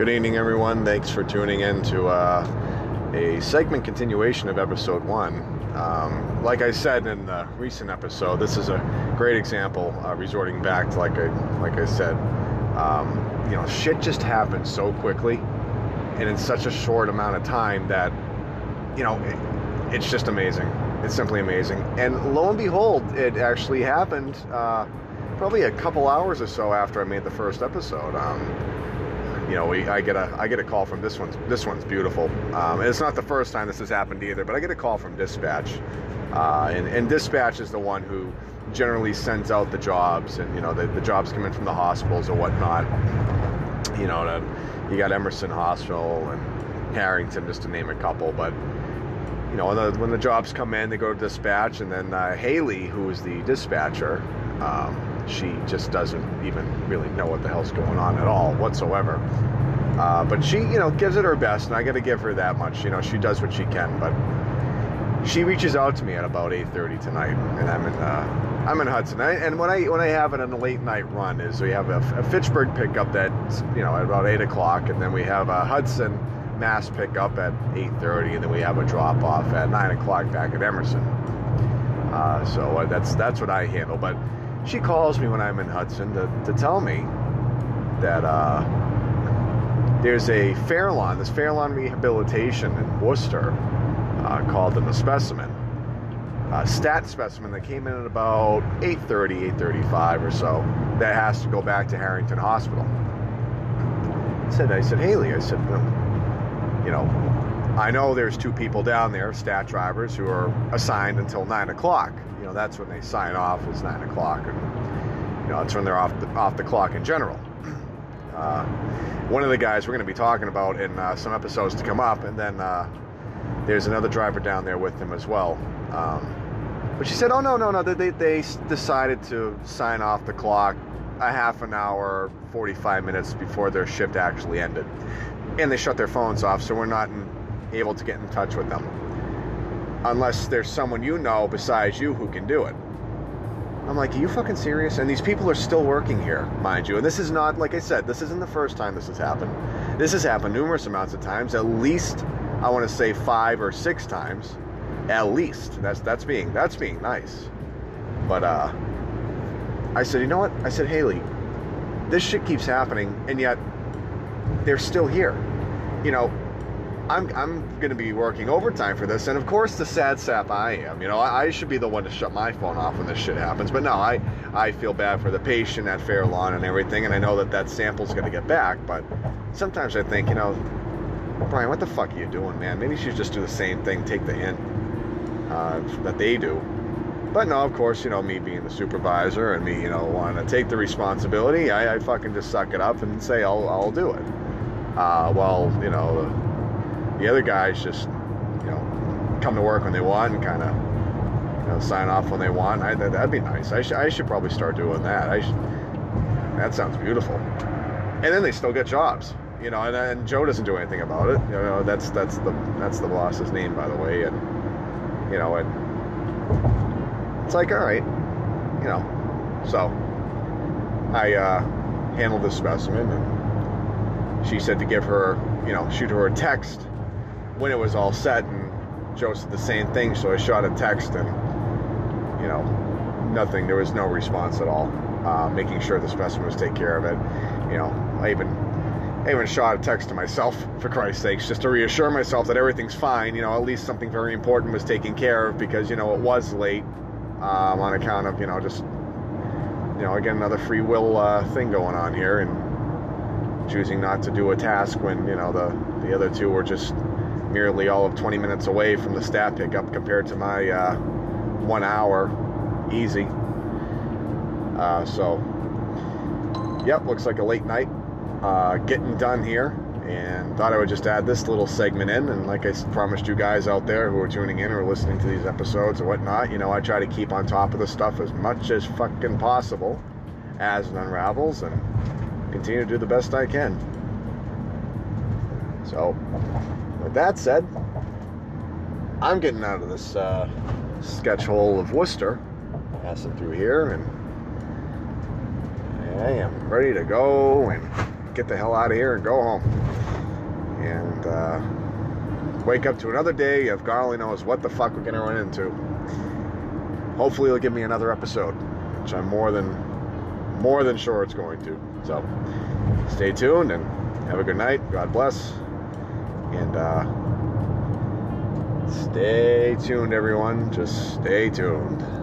Good evening, everyone. Thanks for tuning in to uh, a segment continuation of episode one. Um, like I said in the recent episode, this is a great example, uh, resorting back to like I like I said, um, you know, shit just happens so quickly and in such a short amount of time that you know it, it's just amazing. It's simply amazing. And lo and behold, it actually happened. Uh, probably a couple hours or so after I made the first episode. Um, you know, we, I get a I get a call from this one's this one's beautiful. Um, and it's not the first time this has happened either, but I get a call from dispatch, uh, and, and dispatch is the one who generally sends out the jobs, and you know the, the jobs come in from the hospitals or whatnot. You know, to, you got Emerson Hospital and Harrington, just to name a couple, but you know, when the, when the jobs come in, they go to dispatch, and then uh, Haley, who is the dispatcher, um, she just doesn't even really know what the hell's going on at all whatsoever. Uh, but she, you know, gives it her best, and I got to give her that much. You know, she does what she can, but she reaches out to me at about 8:30 tonight, and I'm in uh, I'm in Hudson. I, and when I when I have it on a late night run is we have a, a Fitchburg pickup that you know at about eight o'clock, and then we have a Hudson Mass pickup at 8:30, and then we have a drop off at nine o'clock back at Emerson. Uh, so uh, that's that's what I handle, but she calls me when I'm in Hudson to, to tell me that uh, there's a Fairlawn, this Fairlawn rehabilitation in Worcester uh, called the Specimen. A stat specimen that came in at about 8.30, 8.35 or so that has to go back to Harrington Hospital. I said, I said, Haley, I said, you know, I know there's two people down there, stat drivers, who are assigned until 9 o'clock you know that's when they sign off is nine o'clock, and you know that's when they're off the, off the clock in general. Uh, one of the guys we're going to be talking about in uh, some episodes to come up, and then uh, there's another driver down there with him as well. Um, but she said, "Oh no, no, no! They, they decided to sign off the clock a half an hour, 45 minutes before their shift actually ended, and they shut their phones off, so we're not in, able to get in touch with them." unless there's someone you know besides you who can do it. I'm like, are you fucking serious? And these people are still working here, mind you. And this is not, like I said, this isn't the first time this has happened. This has happened numerous amounts of times, at least, I want to say five or six times. At least. That's that's being that's being nice. But uh I said, you know what? I said, Haley, this shit keeps happening, and yet they're still here. You know, I'm, I'm going to be working overtime for this. And of course, the sad sap I am. You know, I, I, should be the one to shut my phone off when this shit happens. But no, I, I feel bad for the patient at Fairlawn and everything. And I know that that sample's going to get back. But sometimes I think, you know, Brian, what the fuck are you doing, man? Maybe you should just do the same thing, take the hint uh, that they do. But no, of course, you know, me being the supervisor and me, you know, wanting to take the responsibility, I, I fucking just suck it up and say, I'll, I'll do it. Uh, well, you know, the other guys just, you know, come to work when they want and kind of, you know, sign off when they want. I, that'd be nice. I, sh- I should probably start doing that. I that sounds beautiful. And then they still get jobs, you know. And, and Joe doesn't do anything about it. You know, that's that's the that's the boss's name, by the way. And you know, and it's like, all right, you know. So I uh, handled this specimen, and she said to give her, you know, shoot her a text when it was all set, and Joe said the same thing. So I shot a text, and you know, nothing. There was no response at all. Uh, making sure the specimen was take care of it. You know, I even I even shot a text to myself for Christ's sakes, just to reassure myself that everything's fine. You know, at least something very important was taken care of because you know it was late um, on account of you know just you know again another free will uh, thing going on here and choosing not to do a task when you know the the other two were just merely all of 20 minutes away from the stat pickup compared to my uh, one hour easy. Uh, so, yep, looks like a late night uh, getting done here. And thought I would just add this little segment in. And like I promised you guys out there who are tuning in or listening to these episodes or whatnot, you know, I try to keep on top of the stuff as much as fucking possible as it unravels and continue to do the best I can. So, with that said, I'm getting out of this uh, sketch hole of Worcester, passing through here, and I am ready to go and get the hell out of here and go home. And uh, wake up to another day of only knows what the fuck we're gonna run into. Hopefully, it'll give me another episode, which I'm more than more than sure it's going to. So, stay tuned and have a good night. God bless, and uh, stay tuned, everyone. Just stay tuned.